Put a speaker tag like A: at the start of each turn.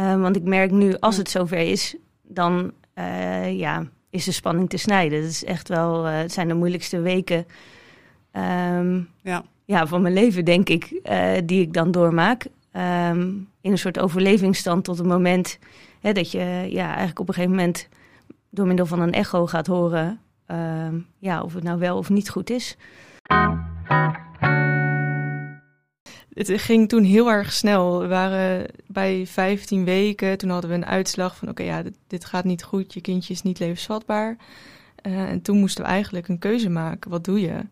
A: Eh, want ik merk nu, als het zover is, dan eh, ja, is de spanning te snijden. Dat is echt wel, eh, het zijn de moeilijkste weken ehm,
B: Ja.
A: ja, van mijn leven, denk ik, eh, die ik dan doormaak. Ehm, in een soort overlevingsstand tot het moment hè, dat je ja, eigenlijk op een gegeven moment door middel van een echo gaat horen ehm, ja, of het nou wel of niet goed is.
C: Het ging toen heel erg snel. We waren bij 15 weken. Toen hadden we een uitslag van: oké, ja, dit, gaat niet goed. Je kindje is niet levensvatbaar. Eh, en toen moesten we eigenlijk een keuze maken. Wat doe je?